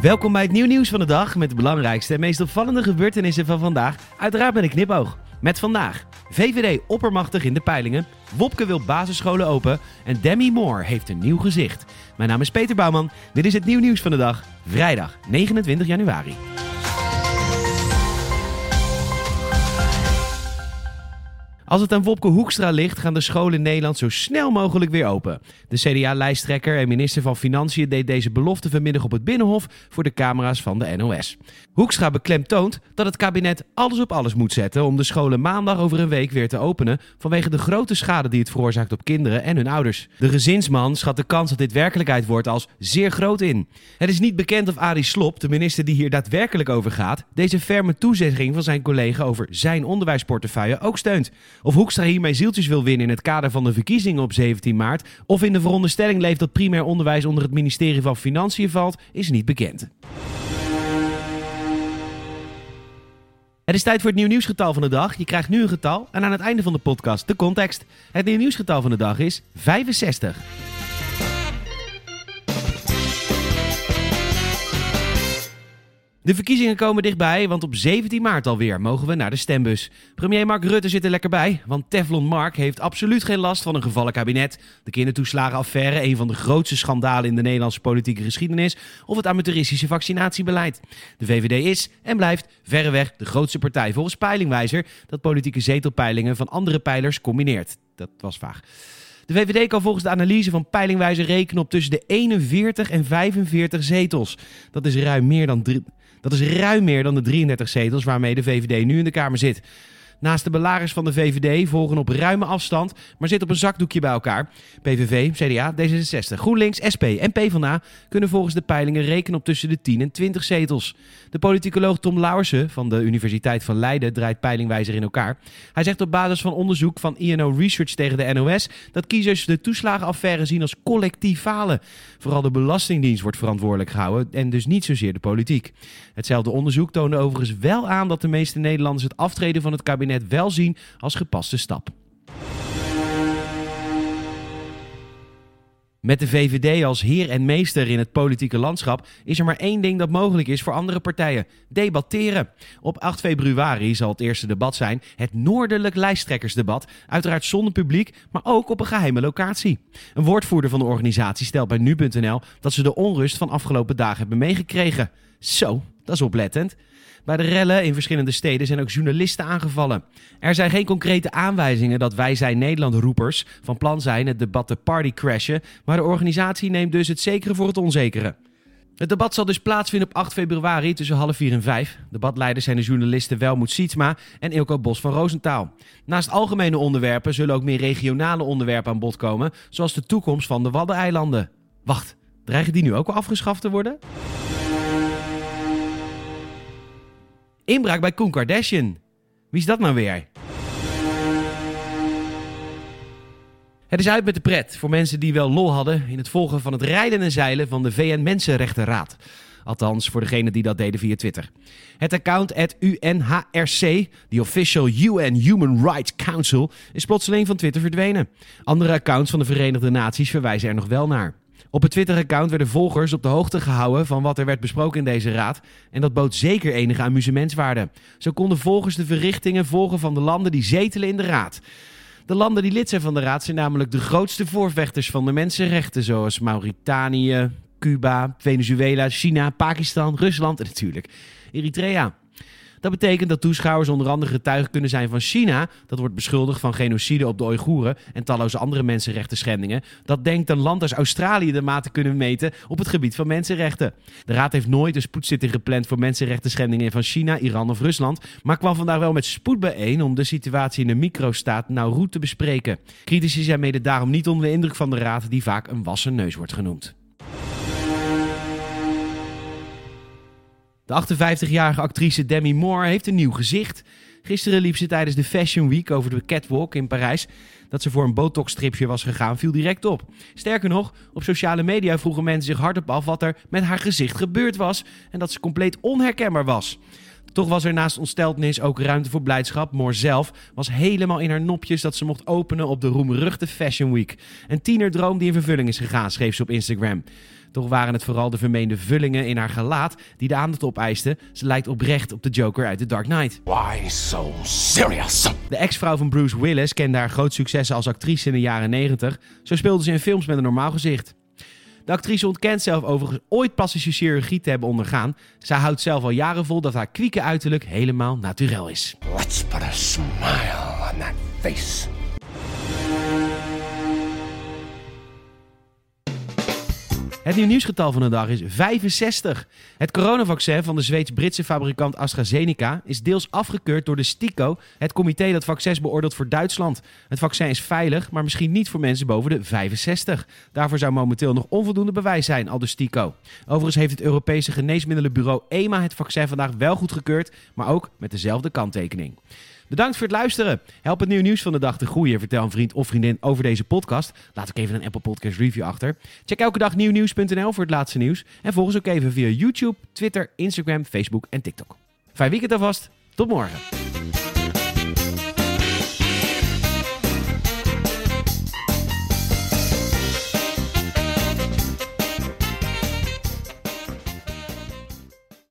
Welkom bij het nieuw nieuws van de dag met de belangrijkste en meest opvallende gebeurtenissen van vandaag. Uiteraard met een knipoog. Met vandaag VVD oppermachtig in de peilingen, Wopke wil basisscholen open en Demi Moore heeft een nieuw gezicht. Mijn naam is Peter Bouwman, dit is het nieuw nieuws van de dag, vrijdag 29 januari. Als het aan Wopke Hoekstra ligt, gaan de scholen in Nederland zo snel mogelijk weer open. De CDA-lijsttrekker en minister van Financiën deed deze belofte vanmiddag op het Binnenhof voor de camera's van de NOS. Hoekstra beklemtoont dat het kabinet alles op alles moet zetten om de scholen maandag over een week weer te openen vanwege de grote schade die het veroorzaakt op kinderen en hun ouders. De gezinsman schat de kans dat dit werkelijkheid wordt als zeer groot in. Het is niet bekend of Arie Slob, de minister die hier daadwerkelijk over gaat, deze ferme toezegging van zijn collega over zijn onderwijsportefeuille ook steunt. Of Hoekstra hiermee zieltjes wil winnen in het kader van de verkiezingen op 17 maart, of in de veronderstelling leeft dat primair onderwijs onder het ministerie van Financiën valt, is niet bekend. Het is tijd voor het nieuw nieuwsgetal van de dag. Je krijgt nu een getal en aan het einde van de podcast de context. Het nieuw nieuwsgetal van de dag is 65. De verkiezingen komen dichtbij, want op 17 maart alweer mogen we naar de stembus. Premier Mark Rutte zit er lekker bij, want Teflon Mark heeft absoluut geen last van een gevallen kabinet. De kindertoeslagenaffaire, een van de grootste schandalen in de Nederlandse politieke geschiedenis, of het amateuristische vaccinatiebeleid. De VVD is en blijft verreweg de grootste partij volgens Peilingwijzer, dat politieke zetelpeilingen van andere pijlers combineert. Dat was vaag. De VVD kan volgens de analyse van Peilingwijzer rekenen op tussen de 41 en 45 zetels. Dat is ruim meer dan drie. Dat is ruim meer dan de 33 zetels waarmee de VVD nu in de Kamer zit. Naast de belagers van de VVD volgen op ruime afstand, maar zitten op een zakdoekje bij elkaar. PVV, CDA, D66, GroenLinks, SP en PvdA kunnen volgens de peilingen rekenen op tussen de 10 en 20 zetels. De politicoloog Tom Lauwersen van de Universiteit van Leiden draait peilingwijzer in elkaar. Hij zegt op basis van onderzoek van INO Research tegen de NOS dat kiezers de toeslagenaffaire zien als collectief falen. Vooral de Belastingdienst wordt verantwoordelijk gehouden en dus niet zozeer de politiek. Hetzelfde onderzoek toonde overigens wel aan dat de meeste Nederlanders het aftreden van het kabinet kabinet wel zien als gepaste stap. Met de VVD als heer en meester in het politieke landschap is er maar één ding dat mogelijk is voor andere partijen: debatteren. Op 8 februari zal het eerste debat zijn, het Noordelijk Lijsttrekkersdebat. Uiteraard zonder publiek, maar ook op een geheime locatie. Een woordvoerder van de organisatie stelt bij nu.nl dat ze de onrust van afgelopen dagen hebben meegekregen. Zo, dat is oplettend. Bij de rellen in verschillende steden zijn ook journalisten aangevallen. Er zijn geen concrete aanwijzingen dat wij zijn Nederland-roepers van plan zijn het debat te party crashen, maar de organisatie neemt dus het zekere voor het onzekere. Het debat zal dus plaatsvinden op 8 februari tussen half 4 en 5. Debatleiders zijn de journalisten Welmoed Sietsma en Ilko Bos van Roosentaal. Naast algemene onderwerpen zullen ook meer regionale onderwerpen aan bod komen, zoals de toekomst van de Waddeneilanden. Wacht, dreigen die nu ook al afgeschaft te worden? Inbraak bij Koen Kardashian. Wie is dat nou weer? Het is uit met de pret voor mensen die wel lol hadden in het volgen van het rijden en zeilen van de VN Mensenrechtenraad. Althans, voor degenen die dat deden via Twitter. Het account at UNHRC, de Official UN Human Rights Council, is plotseling van Twitter verdwenen. Andere accounts van de Verenigde Naties verwijzen er nog wel naar. Op het Twitter-account werden volgers op de hoogte gehouden van wat er werd besproken in deze raad. En dat bood zeker enige amusementswaarde. Zo konden volgers de verrichtingen volgen van de landen die zetelen in de raad. De landen die lid zijn van de raad zijn namelijk de grootste voorvechters van de mensenrechten, zoals Mauritanië, Cuba, Venezuela, China, Pakistan, Rusland en natuurlijk Eritrea. Dat betekent dat toeschouwers onder andere getuigen kunnen zijn van China, dat wordt beschuldigd van genocide op de Oeigoeren en talloze andere mensenrechten schendingen. Dat denkt een land als Australië de maat te kunnen meten op het gebied van mensenrechten. De Raad heeft nooit een spoedzitting gepland voor mensenrechten schendingen van China, Iran of Rusland, maar kwam vandaag wel met spoed bijeen om de situatie in de microstaat Nauru te bespreken. Critici zijn mede daarom niet onder de indruk van de Raad, die vaak een wassen neus wordt genoemd. De 58-jarige actrice Demi Moore heeft een nieuw gezicht. Gisteren liep ze tijdens de Fashion Week over de catwalk in Parijs. Dat ze voor een botox-stripje was gegaan, viel direct op. Sterker nog, op sociale media vroegen mensen zich hardop af wat er met haar gezicht gebeurd was en dat ze compleet onherkenbaar was. Toch was er naast ontsteltenis ook ruimte voor blijdschap. Moor zelf was helemaal in haar nopjes dat ze mocht openen op de roemruchte Fashion Week. Een tienerdroom die in vervulling is gegaan, schreef ze op Instagram. Toch waren het vooral de vermeende vullingen in haar gelaat die de aandacht opeisten. Ze lijkt oprecht op de Joker uit The Dark Knight. Why so serious? De ex-vrouw van Bruce Willis kende haar groot successen als actrice in de jaren 90. Zo speelde ze in films met een normaal gezicht. De actrice ontkent zelf overigens ooit plastische chirurgie te hebben ondergaan. Zij houdt zelf al jaren vol dat haar kwieke uiterlijk helemaal naturel is. Let's put a smile on that face. Het nieuw nieuwsgetal van de dag is 65. Het coronavaccin van de Zweeds-Britse fabrikant AstraZeneca is deels afgekeurd door de STIKO, het comité dat vaccins beoordeelt voor Duitsland. Het vaccin is veilig, maar misschien niet voor mensen boven de 65. Daarvoor zou momenteel nog onvoldoende bewijs zijn, al de STIKO. Overigens heeft het Europese geneesmiddelenbureau EMA het vaccin vandaag wel goedgekeurd, maar ook met dezelfde kanttekening. Bedankt voor het luisteren. Help het nieuw nieuws van de dag te groeien. Vertel een vriend of vriendin over deze podcast. Laat ook even een Apple Podcast review achter. Check elke dag nieuwnieuws.nl voor het laatste nieuws. En volg ons ook even via YouTube, Twitter, Instagram, Facebook en TikTok. Fijn weekend alvast. Tot morgen.